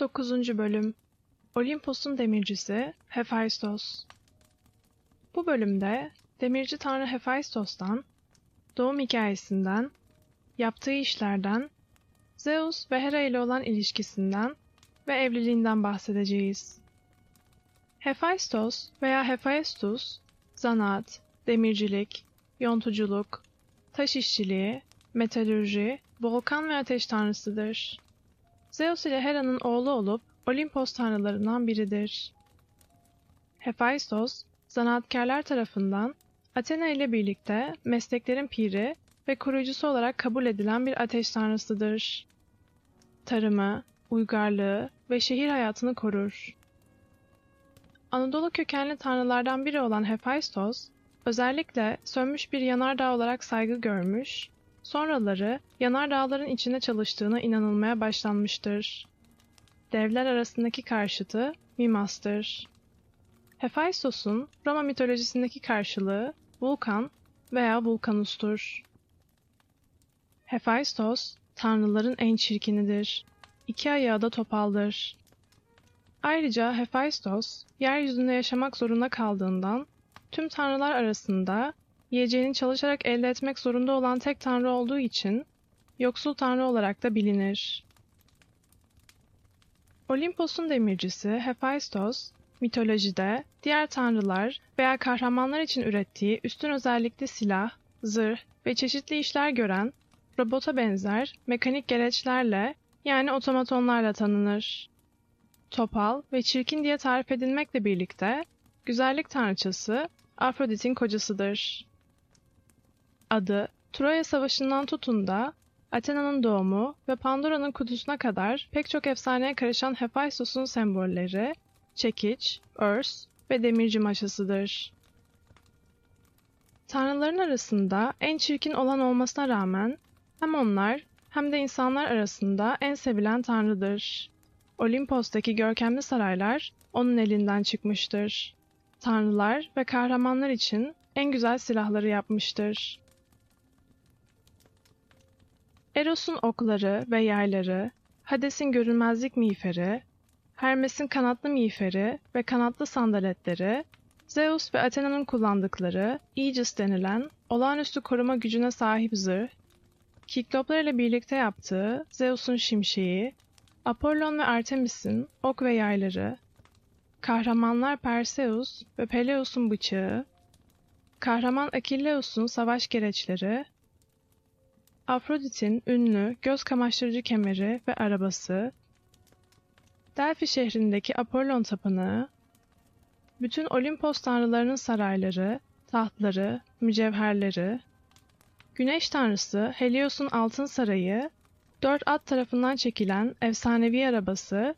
9. Bölüm Olimpos'un demircisi Hephaistos Bu bölümde demirci tanrı Hephaistos'tan, doğum hikayesinden, yaptığı işlerden, Zeus ve Hera ile olan ilişkisinden ve evliliğinden bahsedeceğiz. Hephaistos veya Hephaistos, zanaat, demircilik, yontuculuk, taş işçiliği, metalürji, volkan ve ateş tanrısıdır. Zeus ile Hera'nın oğlu olup Olimpos tanrılarından biridir. Hephaistos, zanaatkarlar tarafından Athena ile birlikte mesleklerin piri ve koruyucusu olarak kabul edilen bir ateş tanrısıdır. Tarımı, uygarlığı ve şehir hayatını korur. Anadolu kökenli tanrılardan biri olan Hephaistos, özellikle sönmüş bir yanardağ olarak saygı görmüş Sonraları yanardağların içinde çalıştığına inanılmaya başlanmıştır. Devler arasındaki karşıtı Mimas'tır. Hephaistos'un Roma mitolojisindeki karşılığı Vulkan veya Vulkanus'tur. Hephaistos, tanrıların en çirkinidir. İki ayağı da topaldır. Ayrıca Hephaistos, yeryüzünde yaşamak zorunda kaldığından tüm tanrılar arasında yiyeceğini çalışarak elde etmek zorunda olan tek tanrı olduğu için yoksul tanrı olarak da bilinir. Olimpos'un demircisi Hephaistos, mitolojide diğer tanrılar veya kahramanlar için ürettiği üstün özellikli silah, zırh ve çeşitli işler gören robota benzer mekanik gereçlerle yani otomatonlarla tanınır. Topal ve çirkin diye tarif edilmekle birlikte güzellik tanrıçası Afrodit'in kocasıdır. Adı, Troya Savaşı'ndan tutun da Athena'nın doğumu ve Pandora'nın kutusuna kadar pek çok efsaneye karışan Hephaistos'un sembolleri, çekiç, örs ve demirci maşasıdır. Tanrıların arasında en çirkin olan olmasına rağmen hem onlar hem de insanlar arasında en sevilen tanrıdır. Olimpos'taki görkemli saraylar onun elinden çıkmıştır. Tanrılar ve kahramanlar için en güzel silahları yapmıştır. Eros'un okları ve yayları, Hades'in görünmezlik miğferi, Hermes'in kanatlı miğferi ve kanatlı sandaletleri, Zeus ve Athena'nın kullandıkları Aegis denilen olağanüstü koruma gücüne sahip zırh, Kikloplar ile birlikte yaptığı Zeus'un şimşeği, Apollon ve Artemis'in ok ve yayları, kahramanlar Perseus ve Peleus'un bıçağı, kahraman Akilleus'un savaş gereçleri Afrodit'in ünlü göz kamaştırıcı kemeri ve arabası, Delphi şehrindeki Apollon tapınağı, bütün Olimpos tanrılarının sarayları, tahtları, mücevherleri, Güneş tanrısı Helios'un altın sarayı, dört at tarafından çekilen efsanevi arabası,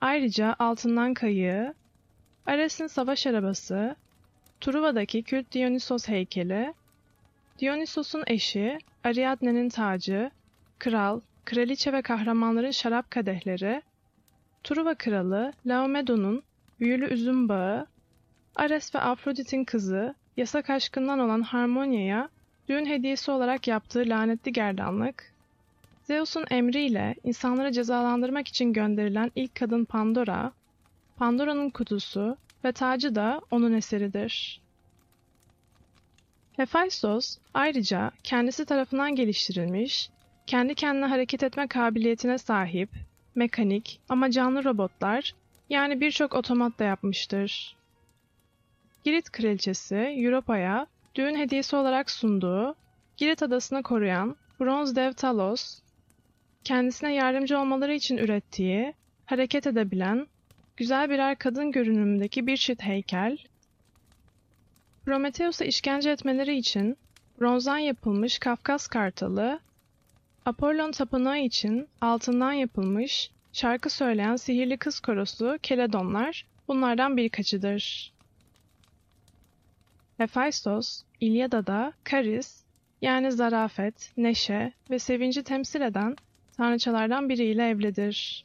ayrıca altından kayığı, Ares'in savaş arabası, Truva'daki kült Dionysos heykeli, Dionysos'un eşi Ariadne'nin tacı, kral, kraliçe ve kahramanların şarap kadehleri, Truva kralı Laomedon'un büyülü üzüm bağı, Ares ve Afrodit'in kızı, yasak aşkından olan Harmonia'ya düğün hediyesi olarak yaptığı lanetli gerdanlık, Zeus'un emriyle insanları cezalandırmak için gönderilen ilk kadın Pandora, Pandora'nın kutusu ve tacı da onun eseridir. Hephaistos ayrıca kendisi tarafından geliştirilmiş, kendi kendine hareket etme kabiliyetine sahip, mekanik ama canlı robotlar yani birçok otomat da yapmıştır. Girit kraliçesi Europa'ya düğün hediyesi olarak sunduğu, Girit adasını koruyan bronz dev Talos, kendisine yardımcı olmaları için ürettiği, hareket edebilen, güzel birer kadın görünümündeki bir çift heykel Prometheus'a işkence etmeleri için bronzdan yapılmış Kafkas kartalı, Apollon tapınağı için altından yapılmış şarkı söyleyen sihirli kız korosu Keledonlar bunlardan birkaçıdır. Hephaistos, İlyada'da Karis yani zarafet, neşe ve sevinci temsil eden tanrıçalardan biriyle evlidir.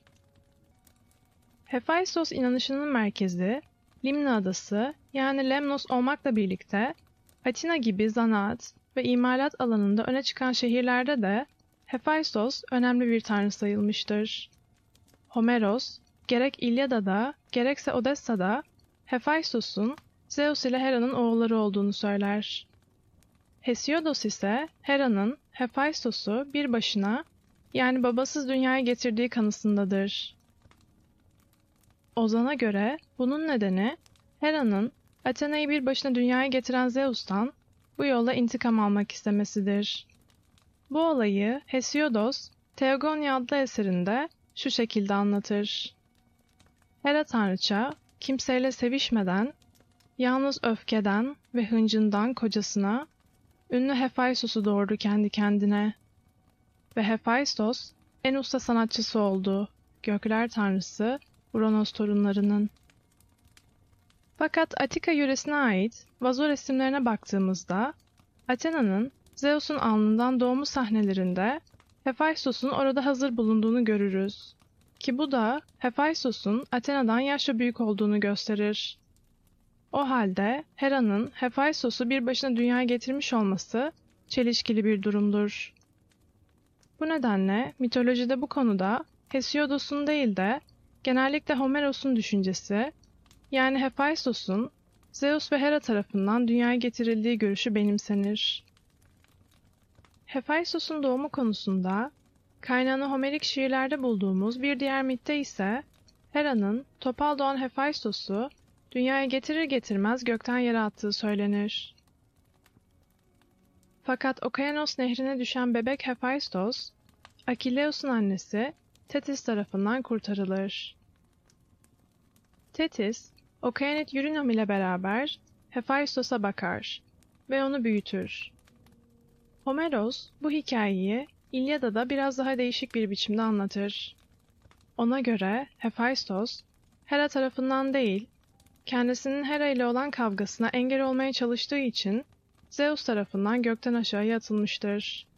Hephaistos inanışının merkezi Limna Adası yani Lemnos olmakla birlikte Atina gibi zanaat ve imalat alanında öne çıkan şehirlerde de Hephaistos önemli bir tanrı sayılmıştır. Homeros, gerek İlyada'da gerekse Odessa'da Hephaistos'un Zeus ile Hera'nın oğulları olduğunu söyler. Hesiodos ise Hera'nın Hephaistos'u bir başına yani babasız dünyaya getirdiği kanısındadır. Ozan'a göre bunun nedeni Hera'nın Athena'yı bir başına dünyaya getiren Zeus'tan bu yolla intikam almak istemesidir. Bu olayı Hesiodos, Theogonia adlı eserinde şu şekilde anlatır. Hera tanrıça, kimseyle sevişmeden, yalnız öfkeden ve hıncından kocasına, ünlü Hephaistos'u doğurdu kendi kendine. Ve Hephaistos, en usta sanatçısı oldu, gökler tanrısı, Uranos torunlarının. Fakat Atika yöresine ait vazo resimlerine baktığımızda, Athena'nın Zeus'un alnından doğumu sahnelerinde Hephaistos'un orada hazır bulunduğunu görürüz. Ki bu da Hephaistos'un Athena'dan yaşça büyük olduğunu gösterir. O halde Hera'nın Hephaistos'u bir başına dünyaya getirmiş olması çelişkili bir durumdur. Bu nedenle mitolojide bu konuda Hesiodos'un değil de genellikle Homeros'un düşüncesi, yani Hephaistos'un Zeus ve Hera tarafından dünyaya getirildiği görüşü benimsenir. Hephaistos'un doğumu konusunda kaynağını Homerik şiirlerde bulduğumuz bir diğer mitte ise Hera'nın topal doğan Hephaistos'u dünyaya getirir getirmez gökten yere attığı söylenir. Fakat Okayanos nehrine düşen bebek Hephaistos, Akileus'un annesi Tetis tarafından kurtarılır. Tetis, Okayanet Yurinam ile beraber Hephaistos'a bakar ve onu büyütür. Homeros bu hikayeyi İlyada'da biraz daha değişik bir biçimde anlatır. Ona göre Hephaistos, Hera tarafından değil, kendisinin Hera ile olan kavgasına engel olmaya çalıştığı için Zeus tarafından gökten aşağıya atılmıştır.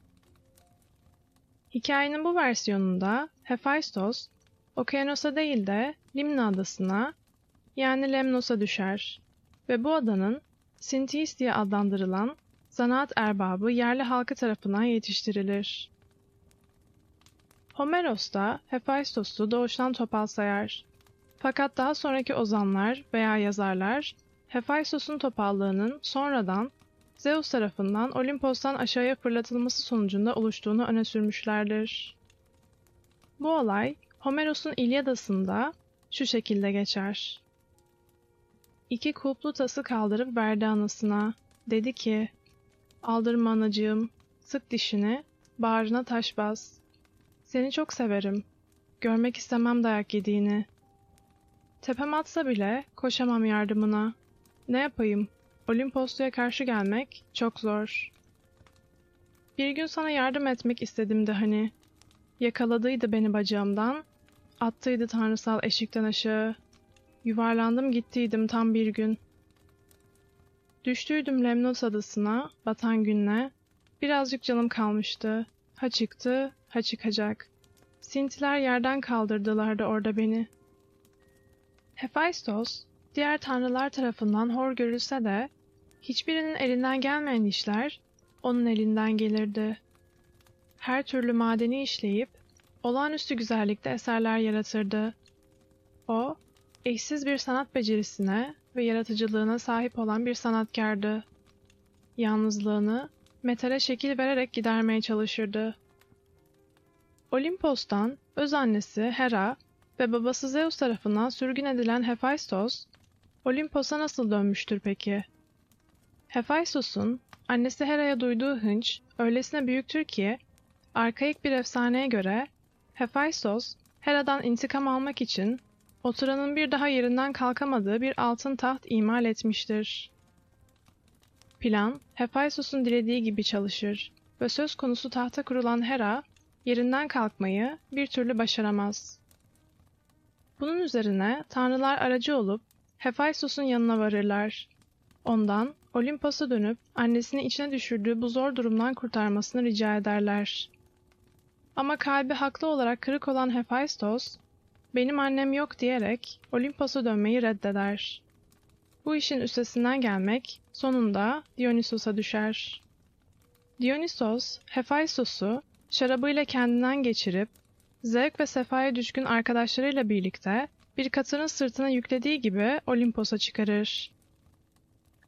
Hikayenin bu versiyonunda Hephaistos, Okyanos'a değil de Limna adasına yani Lemnos'a düşer ve bu adanın Sintis diye adlandırılan zanaat erbabı yerli halkı tarafından yetiştirilir. Homeros da Hephaistos'u doğuştan topal sayar. Fakat daha sonraki ozanlar veya yazarlar Hephaistos'un topallığının sonradan Zeus tarafından Olimpos'tan aşağıya fırlatılması sonucunda oluştuğunu öne sürmüşlerdir. Bu olay Homeros'un İlyadası'nda şu şekilde geçer. İki kulplu tası kaldırıp verdi anasına. Dedi ki, Aldırma anacığım, sık dişini, bağrına taş bas. Seni çok severim. Görmek istemem dayak yediğini. Tepem atsa bile koşamam yardımına. Ne yapayım? Olimposlu'ya karşı gelmek çok zor. Bir gün sana yardım etmek istedim de hani. Yakaladıydı beni bacağımdan, attıydı tanrısal eşikten aşağı. Yuvarlandım gittiydim tam bir gün. Düştüydüm Lemnos adasına, batan günle. Birazcık canım kalmıştı. Ha çıktı, ha çıkacak. Sintiler yerden kaldırdılardı orada beni. Hephaistos, diğer tanrılar tarafından hor görülse de, hiçbirinin elinden gelmeyen işler, onun elinden gelirdi. Her türlü madeni işleyip, olağanüstü güzellikte eserler yaratırdı. O, eşsiz bir sanat becerisine ve yaratıcılığına sahip olan bir sanatkardı. Yalnızlığını metale şekil vererek gidermeye çalışırdı. Olimpos'tan öz annesi Hera ve babası Zeus tarafından sürgün edilen Hephaistos, Olimpos'a nasıl dönmüştür peki? Hephaistos'un annesi Hera'ya duyduğu hınç öylesine büyüktür ki, arkaik bir efsaneye göre Hephaistos, Hera'dan intikam almak için oturanın bir daha yerinden kalkamadığı bir altın taht imal etmiştir. Plan, Hephaistos'un dilediği gibi çalışır ve söz konusu tahta kurulan Hera, yerinden kalkmayı bir türlü başaramaz. Bunun üzerine tanrılar aracı olup Hephaistos'un yanına varırlar. Ondan Olimpos'a dönüp annesini içine düşürdüğü bu zor durumdan kurtarmasını rica ederler. Ama kalbi haklı olarak kırık olan Hephaistos, benim annem yok diyerek Olimpos'a dönmeyi reddeder. Bu işin üstesinden gelmek sonunda Dionysos'a düşer. Dionysos, Hephaistos'u şarabıyla kendinden geçirip zevk ve sefaya düşkün arkadaşlarıyla birlikte bir katırın sırtına yüklediği gibi Olimpos'a çıkarır.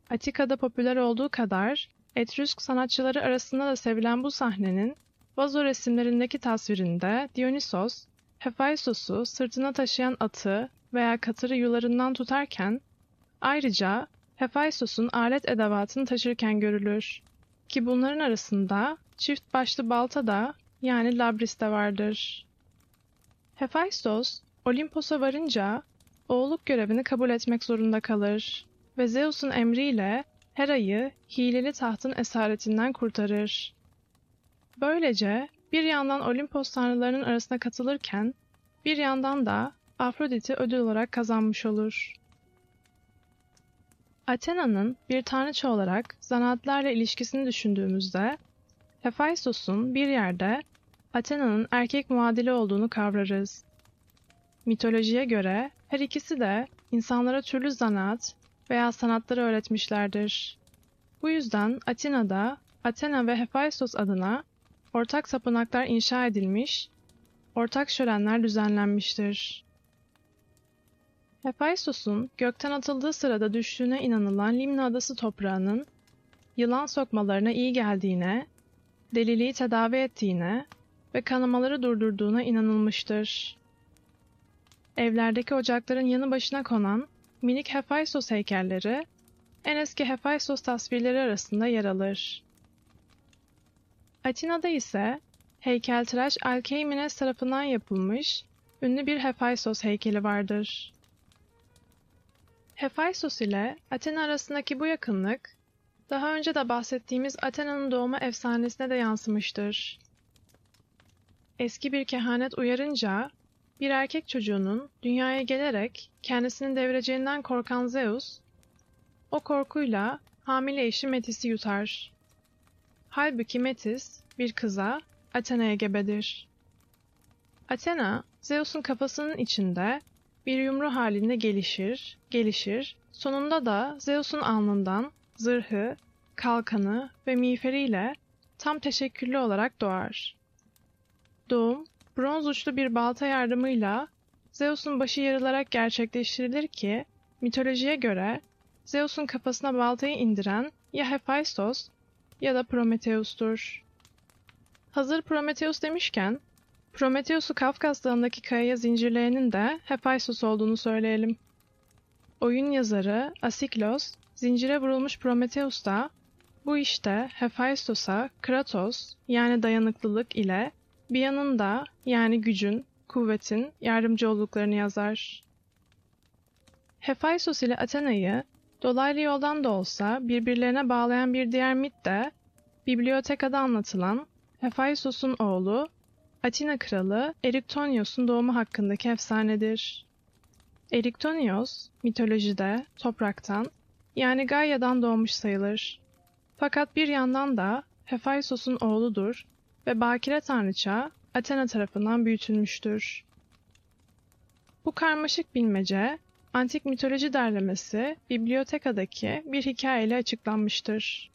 Atika'da popüler olduğu kadar Etrüsk sanatçıları arasında da sevilen bu sahnenin vazo resimlerindeki tasvirinde Dionysos, Hephaistos'u sırtına taşıyan atı veya katırı yularından tutarken ayrıca Hephaistos'un alet edevatını taşırken görülür ki bunların arasında çift başlı balta da yani labris de vardır. Hephaistos, Olimpos'a varınca oğluk görevini kabul etmek zorunda kalır ve Zeus'un emriyle Hera'yı hileli tahtın esaretinden kurtarır. Böylece bir yandan Olimpos tanrılarının arasına katılırken bir yandan da Afrodit'i ödül olarak kazanmış olur. Athena'nın bir tanrıça olarak zanaatlarla ilişkisini düşündüğümüzde Hephaistos'un bir yerde Athena'nın erkek muadili olduğunu kavrarız. Mitolojiye göre her ikisi de insanlara türlü zanaat veya sanatları öğretmişlerdir. Bu yüzden Atina'da Athena ve Hephaistos adına ortak tapınaklar inşa edilmiş, ortak şölenler düzenlenmiştir. Hephaistos'un gökten atıldığı sırada düştüğüne inanılan Limna adası toprağının yılan sokmalarına iyi geldiğine, deliliği tedavi ettiğine ve kanamaları durdurduğuna inanılmıştır. Evlerdeki ocakların yanı başına konan minik Hephaistos heykelleri en eski Hephaistos tasvirleri arasında yer alır. Atina'da ise heykeltıraş Alkeimenes tarafından yapılmış ünlü bir Hephaistos heykeli vardır. Hephaistos ile Athena arasındaki bu yakınlık, daha önce de bahsettiğimiz Athena'nın doğma efsanesine de yansımıştır. Eski bir kehanet uyarınca, bir erkek çocuğunun dünyaya gelerek kendisini devireceğinden korkan Zeus, o korkuyla hamile eşi Metis'i yutar. Halbuki Metis bir kıza Athena'ya gebedir. Athena, Zeus'un kafasının içinde bir yumru halinde gelişir, gelişir, sonunda da Zeus'un alnından zırhı, kalkanı ve miğferiyle tam teşekküllü olarak doğar. Doğum, bronz uçlu bir balta yardımıyla Zeus'un başı yarılarak gerçekleştirilir ki, mitolojiye göre Zeus'un kafasına baltayı indiren ya Hephaistos ya da Prometheus'tur. Hazır Prometheus demişken, Prometheus'u Kafkas Dağı'ndaki kayaya zincirleyenin de Hephaistos olduğunu söyleyelim. Oyun yazarı Asiklos, zincire vurulmuş Prometheus da bu işte Hephaistos'a Kratos yani dayanıklılık ile bir yanında yani gücün, kuvvetin yardımcı olduklarını yazar. Hephaistos ile Athena'yı dolaylı yoldan da olsa birbirlerine bağlayan bir diğer mit de bibliotekada anlatılan Hephaistos'un oğlu Atina kralı Eriktonios'un doğumu hakkındaki efsanedir. Eriktonios, mitolojide topraktan yani Gaia'dan doğmuş sayılır. Fakat bir yandan da Hephaistos'un oğludur ve bakire tanrıça Athena tarafından büyütülmüştür. Bu karmaşık bilmece, antik mitoloji derlemesi Biblioteka'daki bir hikayeyle açıklanmıştır.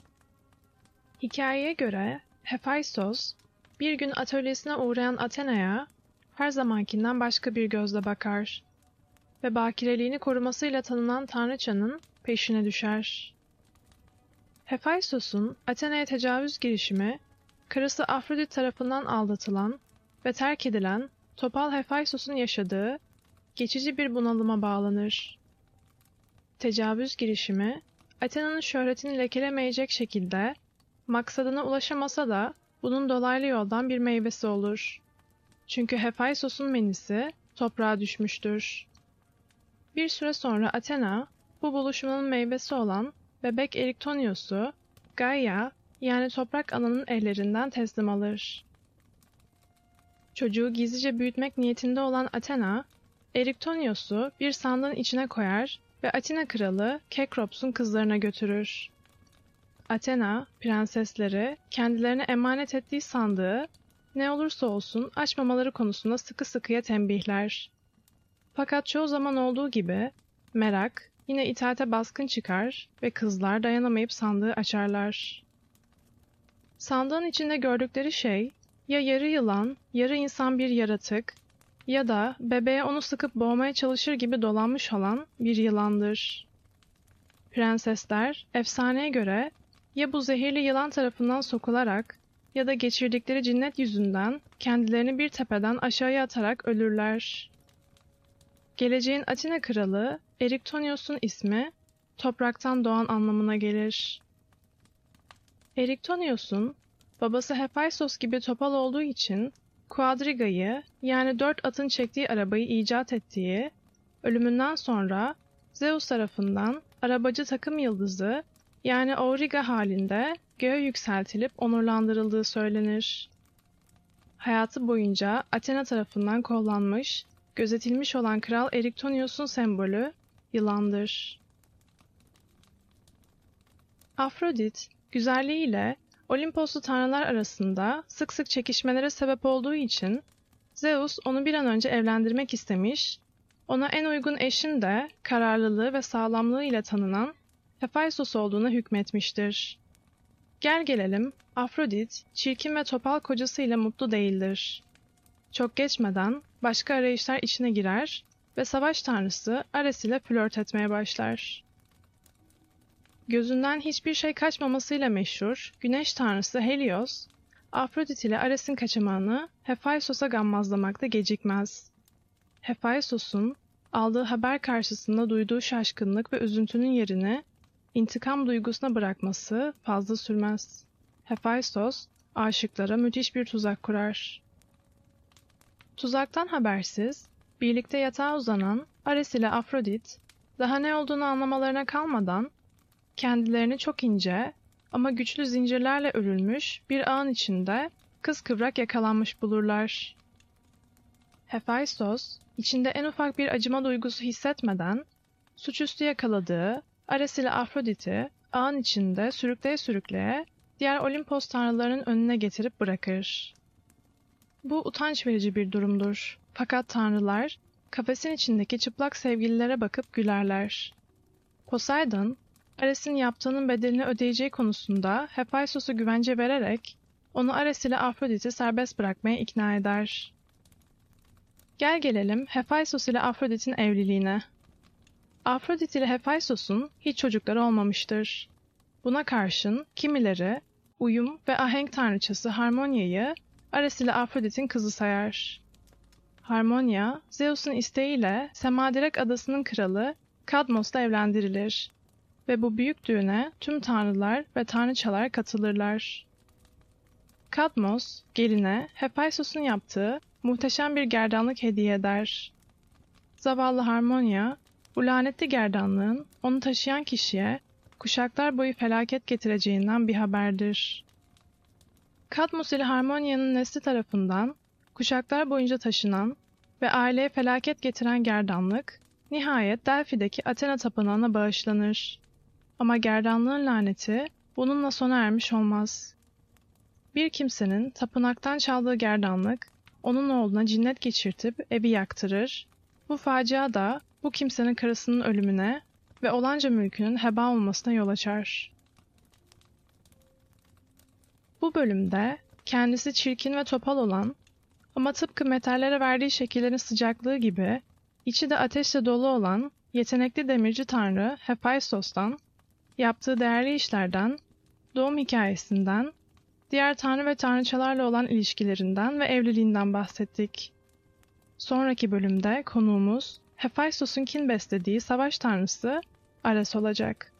Hikayeye göre Hephaistos, bir gün atölyesine uğrayan Athena'ya her zamankinden başka bir gözle bakar ve bakireliğini korumasıyla tanınan tanrıçanın peşine düşer. Hephaistos'un Athena'ya tecavüz girişimi, karısı Afrodit tarafından aldatılan ve terk edilen Topal Hephaistos'un yaşadığı geçici bir bunalıma bağlanır. Tecavüz girişimi, Athena'nın şöhretini lekelemeyecek şekilde maksadına ulaşamasa da bunun dolaylı yoldan bir meyvesi olur. Çünkü Hephaistos'un menisi toprağa düşmüştür. Bir süre sonra Athena, bu buluşmanın meyvesi olan bebek Eriktonios'u Gaia yani toprak ananın ellerinden teslim alır. Çocuğu gizlice büyütmek niyetinde olan Athena, Eriktonios'u bir sandığın içine koyar ve Atina kralı Kekrops'un kızlarına götürür. Athena, prensesleri kendilerine emanet ettiği sandığı ne olursa olsun açmamaları konusunda sıkı sıkıya tembihler. Fakat çoğu zaman olduğu gibi merak yine itaate baskın çıkar ve kızlar dayanamayıp sandığı açarlar. Sandığın içinde gördükleri şey ya yarı yılan, yarı insan bir yaratık ya da bebeğe onu sıkıp boğmaya çalışır gibi dolanmış olan bir yılandır. Prensesler, efsaneye göre ya bu zehirli yılan tarafından sokularak ya da geçirdikleri cinnet yüzünden kendilerini bir tepeden aşağıya atarak ölürler. Geleceğin Atina kralı Eriktonios'un ismi topraktan doğan anlamına gelir. Eriktonios'un babası Hephaistos gibi topal olduğu için Quadriga'yı yani dört atın çektiği arabayı icat ettiği, ölümünden sonra Zeus tarafından arabacı takım yıldızı yani Auriga halinde göğe yükseltilip onurlandırıldığı söylenir. Hayatı boyunca Athena tarafından kollanmış, gözetilmiş olan Kral Eriktonios'un sembolü yılandır. Afrodit, güzelliğiyle Olimposlu tanrılar arasında sık sık çekişmelere sebep olduğu için Zeus onu bir an önce evlendirmek istemiş, ona en uygun eşin de kararlılığı ve sağlamlığı ile tanınan Hephaistos olduğuna hükmetmiştir. Gel gelelim, Afrodit, çirkin ve topal kocasıyla mutlu değildir. Çok geçmeden başka arayışlar içine girer ve savaş tanrısı Ares ile flört etmeye başlar. Gözünden hiçbir şey kaçmamasıyla meşhur güneş tanrısı Helios, Afrodit ile Ares'in kaçamağını Hephaistos'a gammazlamakta gecikmez. Hephaistos'un aldığı haber karşısında duyduğu şaşkınlık ve üzüntünün yerini intikam duygusuna bırakması fazla sürmez. Hephaistos, aşıklara müthiş bir tuzak kurar. Tuzaktan habersiz, birlikte yatağa uzanan Ares ile Afrodit, daha ne olduğunu anlamalarına kalmadan, kendilerini çok ince ama güçlü zincirlerle örülmüş bir ağın içinde kıskıvrak yakalanmış bulurlar. Hephaistos, içinde en ufak bir acıma duygusu hissetmeden, suçüstü yakaladığı Ares ile Afrodit'i ağın içinde sürükleye sürükleye diğer Olimpos tanrılarının önüne getirip bırakır. Bu utanç verici bir durumdur. Fakat tanrılar kafesin içindeki çıplak sevgililere bakıp gülerler. Poseidon, Ares'in yaptığının bedelini ödeyeceği konusunda Hephaistos'a güvence vererek onu Ares ile Afrodit'i serbest bırakmaya ikna eder. Gel gelelim Hephaistos ile Afrodit'in evliliğine. Afrodit ile Hephaistos'un hiç çocukları olmamıştır. Buna karşın kimileri uyum ve ahenk tanrıçası Harmonia'yı Ares ile Afrodit'in kızı sayar. Harmonia, Zeus'un isteğiyle Semadirek adasının kralı Kadmos'la evlendirilir ve bu büyük düğüne tüm tanrılar ve tanrıçalar katılırlar. Kadmos, geline Hephaistos'un yaptığı muhteşem bir gerdanlık hediye eder. Zavallı Harmonia, bu lanetli gerdanlığın onu taşıyan kişiye kuşaklar boyu felaket getireceğinden bir haberdir. Kadmos ile Harmonia'nın nesli tarafından kuşaklar boyunca taşınan ve aileye felaket getiren gerdanlık, nihayet Delphi'deki Athena tapınağına bağışlanır. Ama gerdanlığın laneti bununla sona ermiş olmaz. Bir kimsenin tapınaktan çaldığı gerdanlık, onun oğluna cinnet geçirtip evi yaktırır. Bu facia da bu kimsenin karısının ölümüne ve olanca mülkünün heba olmasına yol açar. Bu bölümde kendisi çirkin ve topal olan ama tıpkı metallere verdiği şekillerin sıcaklığı gibi içi de ateşle dolu olan yetenekli demirci tanrı Hephaistos'tan, yaptığı değerli işlerden, doğum hikayesinden, diğer tanrı ve tanrıçalarla olan ilişkilerinden ve evliliğinden bahsettik. Sonraki bölümde konuğumuz Hephaistos'un kin beslediği savaş tanrısı Ares olacak.